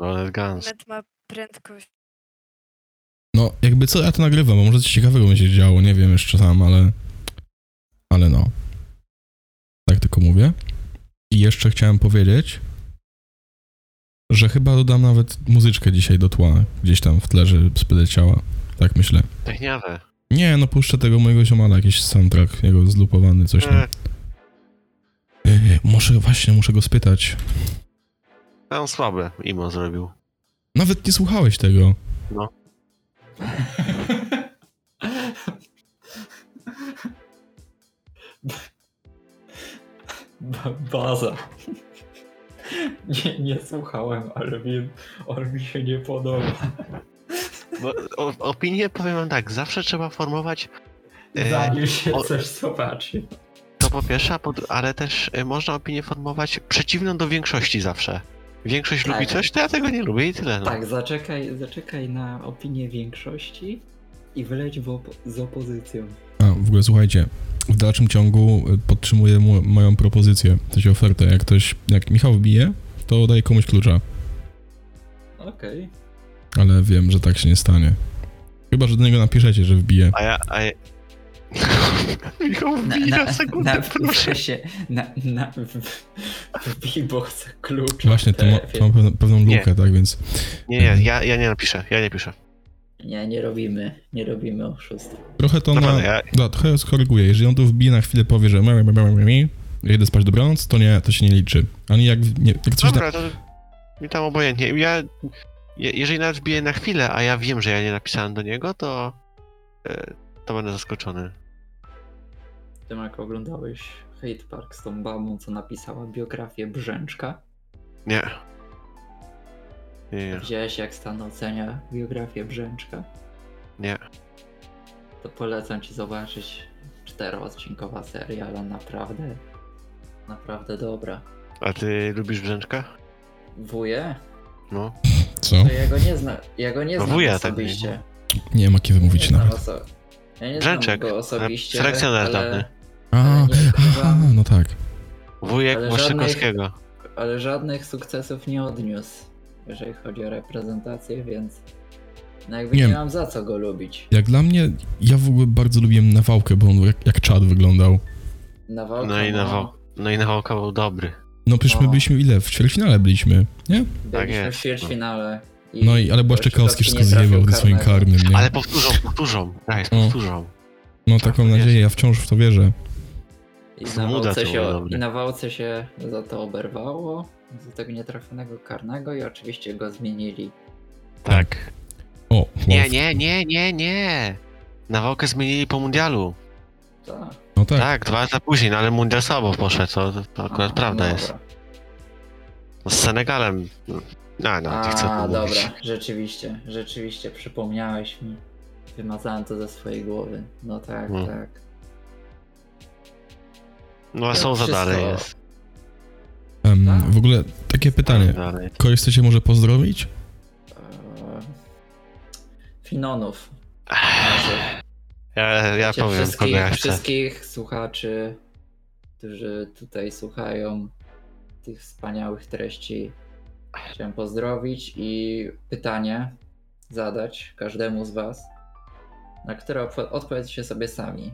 No, Guns. Net ma prędkość. No, jakby co ja to nagrywam, bo może coś ciekawego będzie działo, nie wiem jeszcze sam, ale... Ale no. Tak tylko mówię. I jeszcze chciałem powiedzieć, że chyba dodam nawet muzyczkę dzisiaj do tła, gdzieś tam w tle, żeby leciała. Tak myślę. Techniawe. Nie, no puszczę tego mojego ziomala, jakiś soundtrack, jego zlupowany, coś tam. E, Yy, muszę, właśnie, muszę go spytać. On słabe imo zrobił. Nawet nie słuchałeś tego. Ba- Baza. Nie, nie słuchałem, ale wiem, on mi się nie podoba. Bo, o, opinię powiem wam tak, zawsze trzeba formować e, Zanim się o- coś zobaczy. to po pierwsze, ale też e, można opinię formować przeciwną do większości zawsze. Większość Tak. lubi coś, to ja tego nie lubię i tyle. No. Tak, zaczekaj, zaczekaj na opinię większości i wyleć w opo- z opozycją. A, w ogóle słuchajcie, w dalszym ciągu y, podtrzymuję mu, moją propozycję, w sensie ofertę. Jak ktoś, jak Michał wbije, to daję komuś klucza, Okej. ale wiem, że tak się nie stanie. Chyba, że do niego napiszecie, że wbije. A ja... A ja... Michał, wbij na, sekundę, na, proszę. się, na, na, w, chcę klucz. Właśnie, to ma, to ma pewną, pewną Nie. lukę, tak więc... Nie, nie, ja, ja nie napiszę, ja nie piszę. Nie, nie robimy, nie robimy oszustw. Trochę to Naprawdę, na... ja- Da, trochę skoryguję. Jeżeli on tu wbije na chwilę, powie, że ja idę spać dobranoc, to nie, to się nie liczy. Ani jak, nie, jak coś... Dobra, to mi tam obojętnie. Ja, je- jeżeli nawet wbiję na chwilę, a ja wiem, że ja nie napisałem do niego, to e, to będę zaskoczony. Tym jak oglądałeś Hate Park z tą babą, co napisała biografię Brzęczka, Nie. Nie, nie, widziałeś jak Stan ocenia biografię Brzęczka, nie. to polecam ci zobaczyć czteroodcinkowa seria, ale naprawdę, naprawdę dobra. A ty lubisz brzęczka? Wuje? No. Co? To ja go nie znam, ja go nie No znam wuja tak osobiście. Nie jakie wy nie mówicie znam nawet. oso- ja nie Brzęczek, znam go osobiście, selekcjoner ale, dawny. Aha, no tak. Wujek Ale ale żadnych sukcesów nie odniósł, jeżeli chodzi o reprezentację, więc no jakby Nie nie, mam za co go lubić. Jak dla mnie, ja w ogóle bardzo lubiłem Nawałkę, bo on jak, jak czad wyglądał. Nawałka, No i Nawał. No i Nawałka był dobry. No przecież my No. byliśmy ile? W ćwierćfinale byliśmy, nie? Byliśmy jest, w ćwierćfinale. No i ale Błaszczykowski wszystko zjebał ze swoim karnym, nie? Ale powtórzą, powtórzą. Guys, No. powtórzą. No tak, taką jest. nadzieję, ja wciąż w to wierzę. I na, to się. I na walce się za to oberwało, z tego nietrafionego karnego i oczywiście go zmienili. Tak. O, Nie, nie, nie, nie, nie. Nawałkę zmienili po mundialu. Tak. No tak. Tak, dwa lata później, no ale mundial słabo poszedł, to, to akurat A, prawda dobra. jest. Z Senegalem. No, no, nie chcę A, mówić. dobra, rzeczywiście, rzeczywiście, przypomniałeś mi. Wymazałem to ze swojej głowy. No tak, Hmm. tak. No a są za dalej jest. Tak. w ogóle takie pytanie. Dalej. Kogoś chcecie może pozdrowić? Eee, Finonów. Ja, ja Wiecie, powiem, wszystkich, ja wszystkich słuchaczy, którzy tutaj słuchają tych wspaniałych treści, chciałem pozdrowić i pytanie zadać każdemu z Was, na które odpo- odpowiedzcie sobie sami.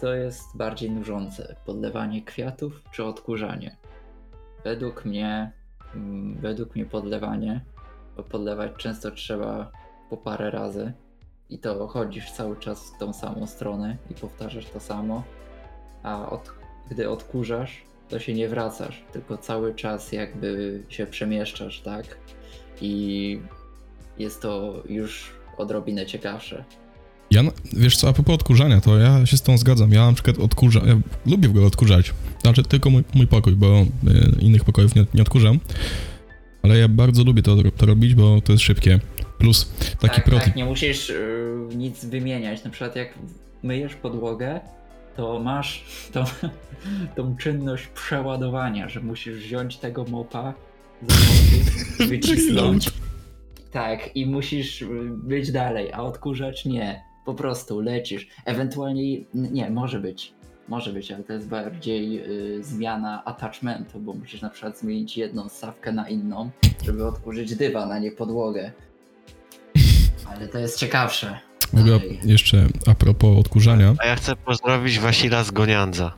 Co jest bardziej nużące? Podlewanie kwiatów czy odkurzanie? Według mnie, mm, według mnie podlewanie, bo podlewać często trzeba po parę razy i to chodzisz cały czas w tą samą stronę i powtarzasz to samo, a od, gdy odkurzasz, to się nie wracasz, tylko cały czas jakby się przemieszczasz, tak? I jest to już odrobinę ciekawsze. Ja, wiesz co, a propos odkurzania, to ja się z tą zgadzam. Ja na przykład odkurzam, ja lubię w ogóle odkurzać. Znaczy tylko mój, mój pokój, bo y, innych pokojów nie, nie odkurzam. Ale ja bardzo lubię to, to robić, bo to jest szybkie. Plus taki tak, protip. tak, nie musisz y, nic wymieniać. Na przykład jak myjesz podłogę, to masz tą, tą czynność przeładowania, że musisz wziąć tego mopa, wycisnąć. Tak, i musisz y, być dalej, a odkurzacz nie. Po prostu lecisz. Ewentualnie, nie, może być. Może być, ale to jest bardziej y, zmiana attachmentu, bo musisz na przykład zmienić jedną stawkę na inną, żeby odkurzyć dywan, a nie podłogę. Ale to jest ciekawsze. W ogóle Dalej. jeszcze a propos odkurzania. A ja chcę pozdrowić Wasila z Goniandza.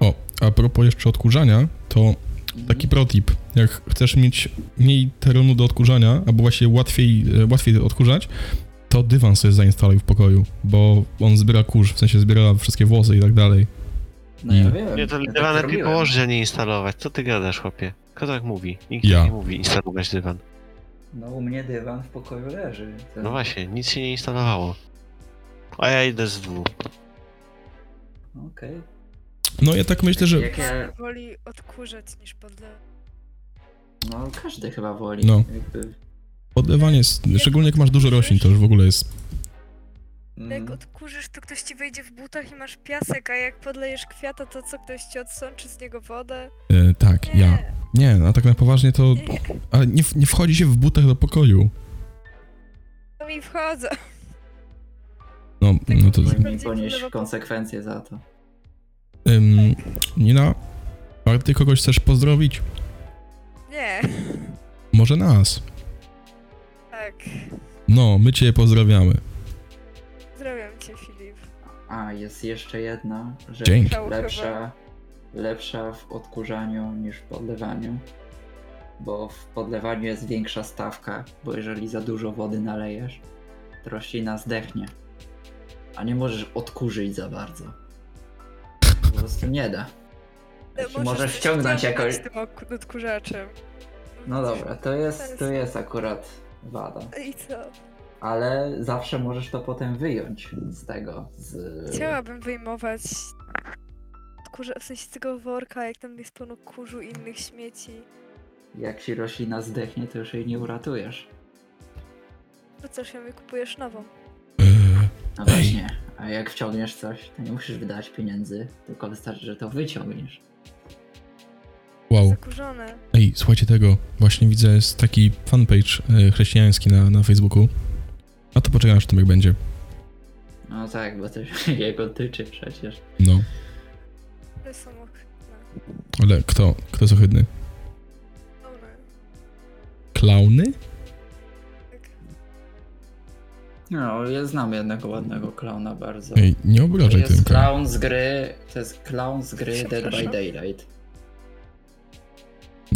O, a propos jeszcze odkurzania, to Mhm. taki protip. Jak chcesz mieć mniej terenu do odkurzania, albo właśnie łatwiej, e, łatwiej odkurzać, to dywan sobie zainstaluj w pokoju, bo on zbiera kurz, w sensie zbiera wszystkie włosy i tak dalej. No ja Nie. wiem. Nie, to ja dywan tak lepiej położyć, a nie instalować. Co ty gadasz, chłopie? Kto tak mówi? Nikt Ja. tak nie mówi instalować dywan. No u mnie dywan w pokoju leży. To... No właśnie, nic się nie instalowało. A ja idę z dwóch. Okej. No ja tak myślę, że... Jak ja... Woli odkurzać niż podlewać. No każdy chyba woli. No. Jakby... Podlewanie jest, szczególnie jak masz dużo roślin, to już w ogóle jest... Jak Mm, odkurzysz, to ktoś ci wejdzie w butach i masz piasek, a jak podlejesz kwiata, to co, ktoś ci odsączy z niego wodę? E, tak, Nie, ja. Nie, a tak na poważnie to... nie, Ale nie, w- nie wchodzi się w butach do pokoju. to mi wchodzą. No, no to... Tylko- Powinni ponieść konsekwencje za to. Ym, Nina, ale ty kogoś chcesz pozdrowić? Nie, Może nas? Tak. No, my cię pozdrawiamy. Pozdrawiam cię, Filip. A, jest jeszcze jedna rzecz Dzięki. Lepsza, lepsza w odkurzaniu niż w podlewaniu. Bo w podlewaniu jest większa stawka, bo jeżeli za dużo wody nalejesz, to roślina zdechnie. A nie możesz odkurzyć za bardzo. Po prostu nie da. Jeśli możesz wciągnąć wciągnąć jakoś... z tym odkurzaczem. No dobra, to jest, to jest akurat wada. I co? Ale zawsze możesz to potem wyjąć z tego. Z... Chciałabym wyjmować odkurza, w sensie tego worka, jak tam jest pełno kurzu i innych śmieci. Jak ci roślina zdechnie, to już jej nie uratujesz. To co, się kupujesz nową? No właśnie, a jak wciągniesz coś, to nie musisz wydać pieniędzy, tylko wystarczy, że to wyciągniesz. Wow. Zakurzone. Ej, słuchajcie tego. Właśnie widzę, jest taki fanpage e, chrześcijański na, na Facebooku. A to poczekaj, aż Tomek będzie. No tak, bo to się jego tyczy przecież. No, To są ohydne. ale kto? Kto jest ohydny? One. Klauny? Tak. No, ja znam jednego ładnego klauna bardzo. Ej, nie To obrażaj jest Tymka. clown z gry, to jest clown z gry Dead by? Daylight.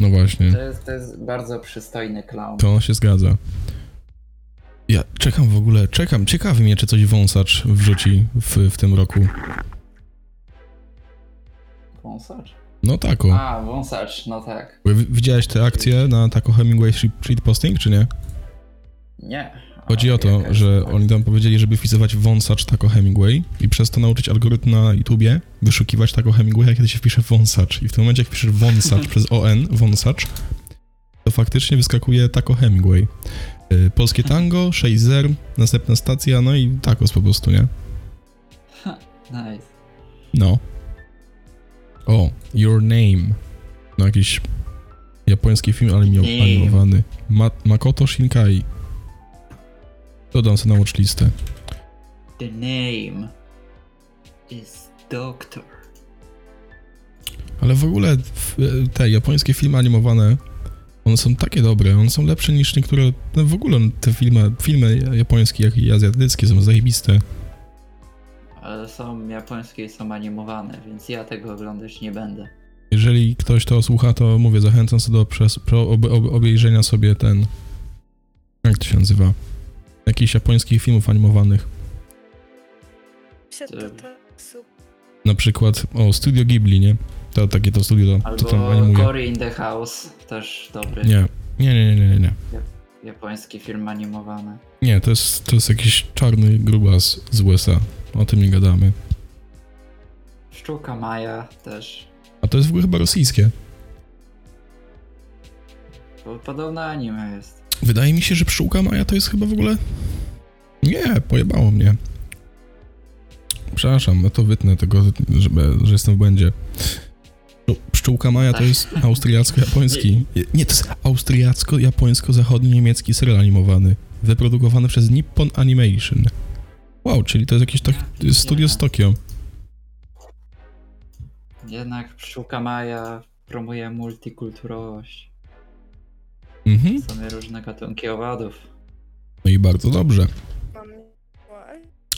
No właśnie, To jest, to jest bardzo przystojny clown. to się zgadza. Ja czekam w ogóle, czekam. Ciekawy mnie, czy coś wąsacz wrzuci w, w tym roku. Wąsacz? No tak. A, wąsacz, no tak. Widziałeś te akcje na taką Hemingway street posting, czy nie? Nie. Chodzi o to, że oni tam powiedzieli, żeby wpisywać wąsacz tako Hemingway i przez to nauczyć algorytm na YouTubie wyszukiwać tako Hemingwaya, kiedy się wpisze wąsacz. I w tym momencie, jak piszesz wąsacz przez ON, wąsacz, to faktycznie wyskakuje tako Hemingway. Y, Polskie tango, 6-0, następna stacja, no i takos po prostu, nie? Nice. No. O, Your Name. No jakiś japoński film animi- Name. animowany. Ma Makoto Shinkai. Dodam sobie na watchlistę. The name is Doctor. Ale w ogóle te japońskie filmy animowane, one są takie dobre, one są lepsze niż niektóre, no w ogóle te filmy, filmy japońskie, jak i azjatyckie są zajebiste. Ale są japońskie i są animowane, więc ja tego oglądać nie będę. Jeżeli ktoś to słucha, to mówię, zachęcam sobie do obejrzenia sobie ten, jak to się nazywa, jakichś japońskich filmów animowanych. Na przykład, o, Studio Ghibli, nie? To takie to studio, to, to tam Albo animuje. Cory in the House, też dobry Nie, nie, nie, nie, nie, nie. japoński film animowany. Nie, to jest, to jest jakiś czarny grubas z USA. O tym nie gadamy. Szczuka Maja też. A to jest w ogóle chyba rosyjskie. Podobne anime jest. Wydaje mi się, że pszczółka Maja to jest chyba w ogóle... Nie, pojebało mnie. Przepraszam, no to wytnę tego, żeby, że jestem w błędzie. Pszczó- Pszczółka Maja to jest austriacko-japoński. Nie, to jest austriacko-japońsko-zachodni-niemiecki serial animowany. Wyprodukowany przez Nippon Animation. Wow, czyli to jest jakieś tak, studio z Tokio. Jednak pszczółka Maja promuje multikulturowość. Mhm. Są różne gatunki owadów. No i bardzo dobrze.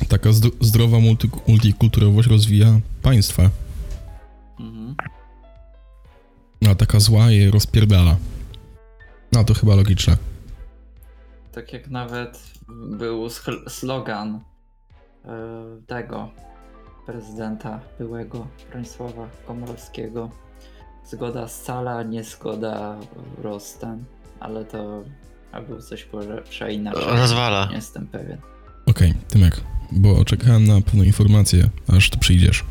Taka zdro- zdrowa multi- multikulturowość rozwija państwa, Mhm. a taka zła je rozpierdala. No to chyba logiczne. Tak jak nawet był slogan e, tego prezydenta byłego Bronisława Komorowskiego. Zgoda scala, nie zgoda rozstan. Ale to albo coś może przeinaczej. Rozwala. Nie jestem pewien. Okej, Tymek, bo czekałem na pewną informację, aż tu przyjdziesz.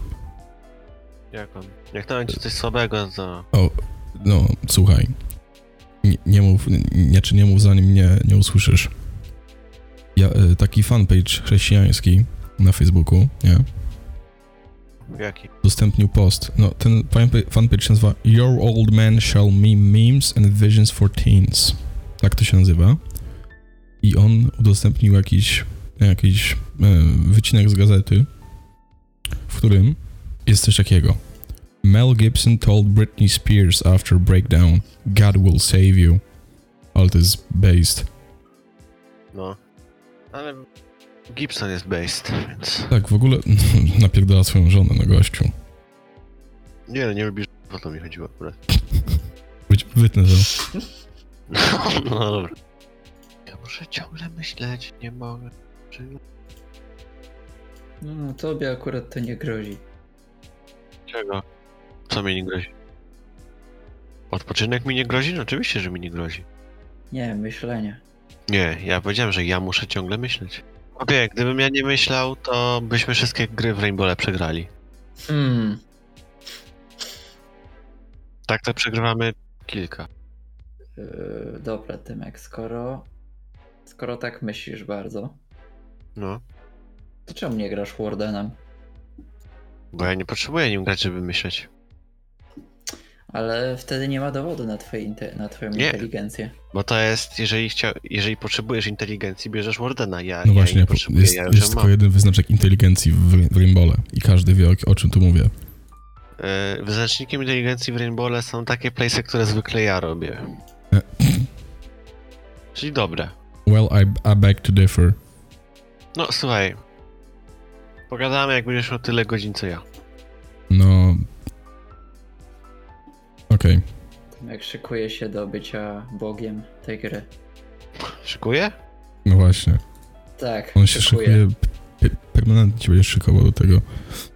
Jak on? Jak to będzie coś słabego, to... No, słuchaj. Nie, nie mów, nie, czy nie mów zanim mnie nie usłyszysz. Ja, e, taki fanpage chrześcijański na Facebooku, nie? Jaki? udostępnił post. No, ten fanpa- fanpage się nazywa Your Old Man Shall Meme Memes and Visions for Teens. Tak to się nazywa. I on udostępnił jakiś, jakiś e, wycinek z gazety, w którym jest coś takiego. Mel Gibson told Britney Spears after breakdown, God will save you. Ale to jest based. No. Ale Gibson jest based, więc... Tak, w ogóle napierdala swoją żonę na gościu. Nie, no, nie lubisz... O to mi chodziło akurat. Być wytnę to. No dobra. Ja muszę ciągle myśleć, nie mogę. Czy... No, no tobie akurat to nie grozi. Czego? Co mi nie grozi? Odpoczynek mi nie grozi? No oczywiście, że mi nie grozi. Nie, myślenie. Nie, ja powiedziałem, że ja muszę ciągle myśleć. Obie, gdybym ja nie myślał, to byśmy wszystkie gry w Rainbowle przegrali. Hmm. Tak to przegrywamy kilka. Yy, dobra, Tymek, skoro. Skoro tak myślisz bardzo, No. to czemu nie grasz Wardenem? Bo ja nie potrzebuję nim grać, żeby myśleć. Ale wtedy nie ma dowodu na, twoje inte- na twoją Nie. inteligencję. Bo to jest, jeżeli, chcia... jeżeli potrzebujesz inteligencji, bierzesz Wardena. Ja, No ja właśnie, nie po- potrzebuję, jest, ja jest tylko mam. jeden wyznaczek inteligencji w, w i każdy wie o, o czym tu mówię. E, Wyznacznikiem inteligencji w Rainbowle są takie playsy, które zwykle ja robię. E. Czyli dobre. Well, I, I beg to differ. No słuchaj. Pogadamy, jak będziesz miał tyle godzin co ja. Tymek szykuje się do bycia bogiem tej gry. Szykuję? No właśnie. Tak, On się szykuje. p- Permanentnie się będzie szykował do tego.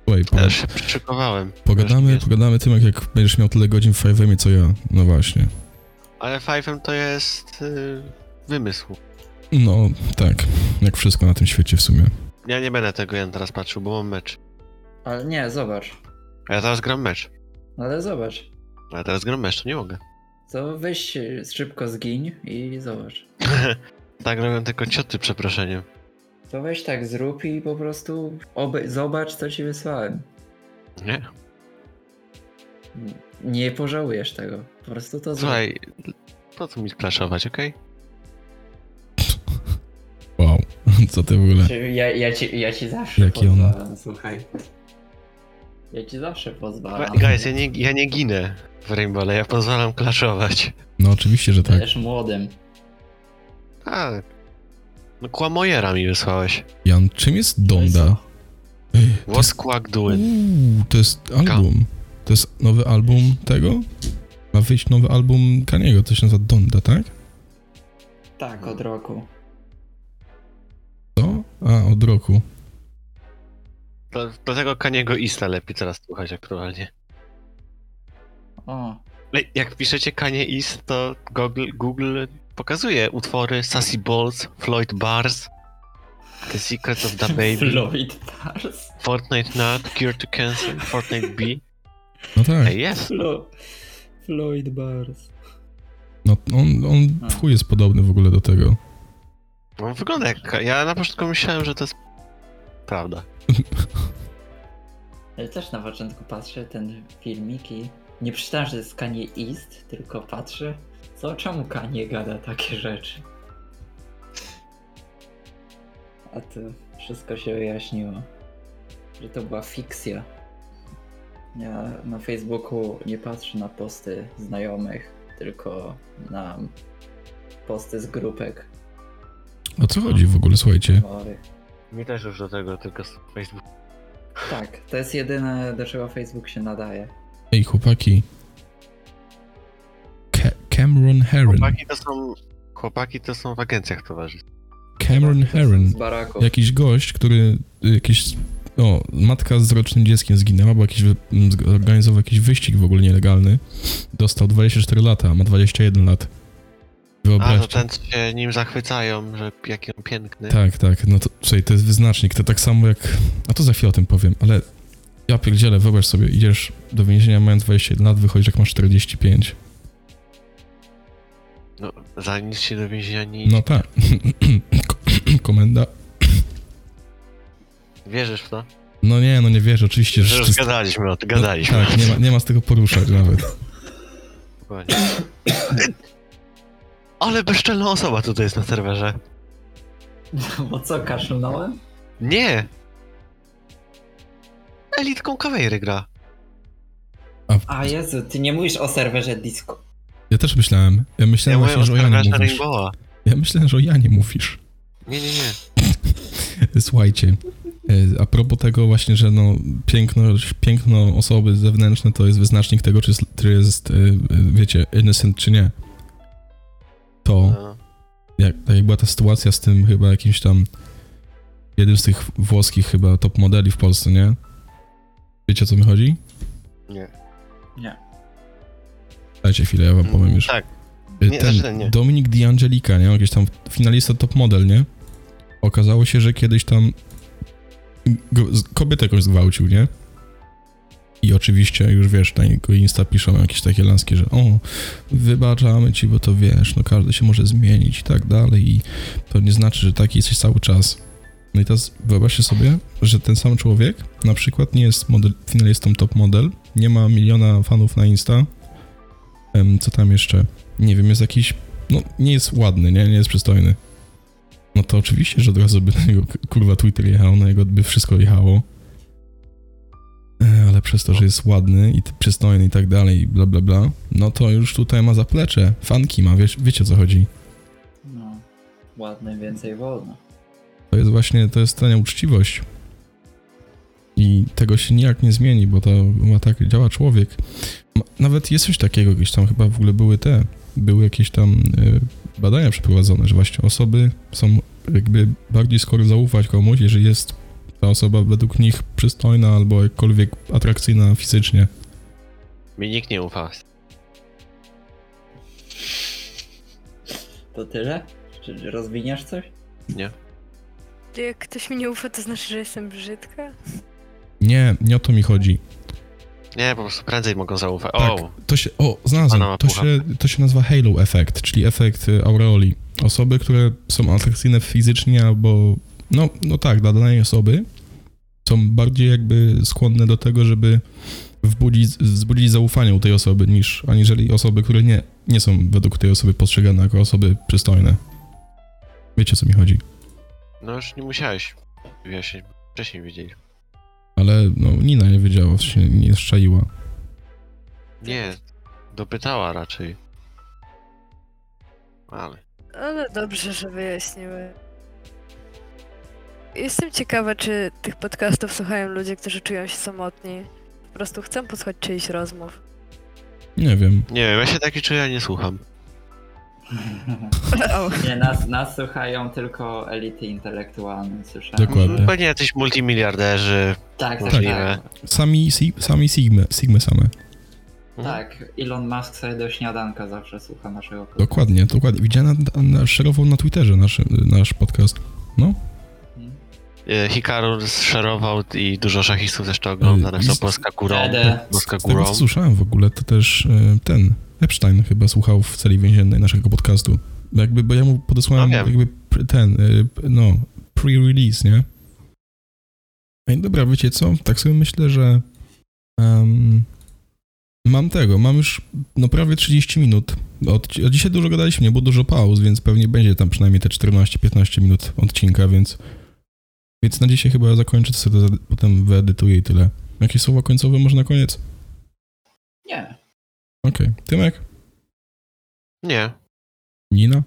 Słuchaj, po, Ja się przyszykowałem. pogadamy, pogadamy tym, jak, jak będziesz miał tyle godzin w 5 co ja. No właśnie. Ale Five'em to jest y, wymysł. No, tak. Jak wszystko na tym świecie w sumie. Ja nie będę tego ja teraz patrzył, bo mam mecz. Ale nie, zobacz. A ja teraz gram mecz. Ale zobacz. A ja teraz gram mecz, to nie mogę. To weź szybko zgiń i zobacz. tak robią tylko cioty przeproszeniem. To weź tak zrób i po prostu obej- zobacz co ci wysłałem. Nie? Nie pożałujesz tego. Po prostu to zrób. Słuchaj, po co mi splaszować, okej? Wow. Co ty w ogóle? Ja, ja, ci, ja ci zawsze Jaki on- słuchaj. Ja ci zawsze pozwalam. Guys, ja nie, ja nie ginę w Rainbowle, ja pozwalam klaszować. No oczywiście, że tak. Też młodym. Tak. No kłamojera mi wysłałeś. Jan, czym jest Donda? What's jest, Quack doing? uuu, to jest album. To jest nowy album tego? Ma wyjść nowy album Kaniego, to się nazywa Donda, tak? Tak, od roku. Co? A, od roku. Do, dlatego Kaniego Ista lepiej teraz słuchać aktualnie. O, Jak piszecie Kanie East, to Google, Google pokazuje utwory Sassy Balls, Floyd Bars, The Secret of the Baby, Floyd Pars. Fortnite Nut, Cure to Cancer, Fortnite B. No tak. Jest. Flo... Floyd Bars. No, on, on w chuj jest podobny w ogóle do tego. On wygląda jak... Ja na początku myślałem, że to jest prawda. Też na początku patrzę ten filmik i nie przeczytałem, że to jest Kanye East, tylko patrzę, co czemu Kanye gada takie rzeczy. A to wszystko się wyjaśniło. Że to była fikcja. Ja na Facebooku nie patrzę na posty znajomych, tylko na posty z grupek. O co chodzi w ogóle, słuchajcie? Mi też już do tego, tylko z Facebook. Tak, to jest jedyne, do czego Facebook się nadaje. Ej, chłopaki. Ca Cameron Heron. Chłopaki to są... Chłopaki to są w agencjach towarzyskich. Cameron Heron. Z baraków. Jakiś gość, który jakiś... O, matka z rocznym dzieckiem zginęła, bo jakiś zorganizował jakiś wyścig w ogóle nielegalny. Dostał 24 lata, a ma 21 lat. A, Wyobraźcie. to ten co się nim zachwycają, że jaki on piękny. Tak, tak, no to słuchaj, to jest wyznacznik, to tak samo jak... A to za chwilę o tym powiem, ale ja pierdzielę, wyobraź sobie, idziesz do więzienia mając 21 lat, wychodzisz jak masz 45. No, za nic się do więzienia nie idzie. No tak. Ko- Komenda. Wierzysz w to? No nie, no nie wierzę, oczywiście, Że już gadaliśmy o tym, gadaliśmy. No, tak, nie ma, nie ma z tego poruszać nawet. Dokładnie. Ale bezczelna osoba tutaj jest na serwerze. Bo co, kaszlnąłem? Nie! Elitką kawejry gra. A Jezu, ty nie mówisz o serwerze disco. Ja też myślałem. Ja Ja myślałem mówię właśnie, że o Janie mówisz. Rainbowa. Ja myślałem, że o Janie mówisz. Nie, nie, nie. Słuchajcie, e, a propos tego właśnie, że no piękno, piękno osoby zewnętrzne to jest wyznacznik tego, czy jest, czy jest e, wiecie, innocent, czy nie. To, No. jak, tak jak była ta sytuacja z tym chyba jakimś tam, jednym z tych włoskich chyba top modeli w Polsce, nie? Wiecie o co mi chodzi? Nie. Nie. Dajcie chwilę, ja wam powiem już. Tak. Y, Nie, ten znaczy nie. Dominik D'Angelica, nie? Jakiś tam finalista top model, nie? Okazało się, że kiedyś tam kobietę jakoś zgwałcił, nie? I oczywiście już wiesz, na jego Insta piszą jakieś takie laski, że o, wybaczamy ci, bo to wiesz, no każdy się może zmienić i tak dalej i to nie znaczy, że taki jesteś cały czas. No i teraz wyobraźcie sobie, że ten sam człowiek na przykład nie jest model, finalistą top model, nie ma miliona fanów na Insta, co tam jeszcze, nie wiem, jest jakiś, no nie jest ładny, nie, nie jest przystojny. No to oczywiście, że od razu by na niego k- kurwa Twitter jechał, na niego by wszystko jechało. E, Ale przez to, że jest ładny i przystojny i tak dalej, bla bla bla, no to już tutaj ma zaplecze, fanki ma, wiesz, wiecie o co chodzi. No, ładny, więcej wolno. To jest właśnie, to jest ta nieuczciwość. I tego się nijak nie zmieni, bo to ma tak działa człowiek. Nawet jest coś takiego, gdzieś tam chyba w ogóle były te, były jakieś tam y, badania przeprowadzone, że właśnie osoby są jakby bardziej skoro zaufać komuś, jeżeli jest ta osoba według nich przystojna albo jakkolwiek atrakcyjna fizycznie. Mi nikt nie ufa. To tyle? Czy rozwiniesz coś? Jak ktoś mi nie ufa, to znaczy, że jestem brzydka? Nie, nie o to mi chodzi. Nie, po prostu prędzej mogą zaufać. Tak. O, To się, o, znalazłem. To się, to się nazywa halo effect, czyli efekt y, aureoli. Osoby, które są atrakcyjne fizycznie albo, no, no tak, dla danej osoby są bardziej jakby skłonne do tego, żeby wbudzić, wzbudzić zaufanie u tej osoby, niż aniżeli osoby, które nie, nie są według tej osoby postrzegane jako osoby przystojne. Wiecie, o co mi chodzi. no już nie musiałeś wyjaśnić, bo wcześniej wiedzieli. Ale, no, Nina nie wiedziała, się nie szczaiła. Nie, dopytała raczej. Ale... Ale dobrze, że wyjaśniły. Jestem ciekawa, czy tych podcastów słuchają ludzie, którzy czują się samotni. Po prostu chcą posłuchać czyichś rozmów. Nie wiem. Nie wiem, ja się taki czuję, ja nie słucham. Nie, nas, nas słuchają tylko elity intelektualne, słyszałem. Dokładnie. Pewnie jacyś multimiliarderzy. Tak, tak, Możliwe. tak. Sami, si, sami Sigmy, Sigmy same. Tak, Elon Musk sobie do śniadanka zawsze słucha naszego podcastu. Dokładnie, dokładnie. Widziałem, na, na, na Twitterze nasz, nasz podcast. No, Mhm. Hikaru szerował i dużo szachistów też to ogląda, Y, napisał Polska górą. Polska z tego górą. co słyszałem w ogóle, to też e, ten Epstein chyba słuchał w celi więziennej naszego podcastu. Jakby, bo ja mu podesłałem No jakby ten, p- no, pre-release, nie? Ej, dobra, wiecie co? Tak sobie myślę, że em, mam tego, mam już no prawie 30 minut. Od, od dzisiaj dużo gadaliśmy, nie było dużo pauz, więc pewnie będzie tam przynajmniej te 14-15 minut odcinka, więc Więc na dzisiaj chyba zakończę, to sobie to potem wyedytuję i tyle. Jakieś słowa końcowe może na koniec? Nie. Okej. Tymek? Nie. Nina?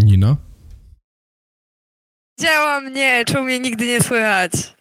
Nina? Działa mnie, czemu mnie nigdy nie słychać?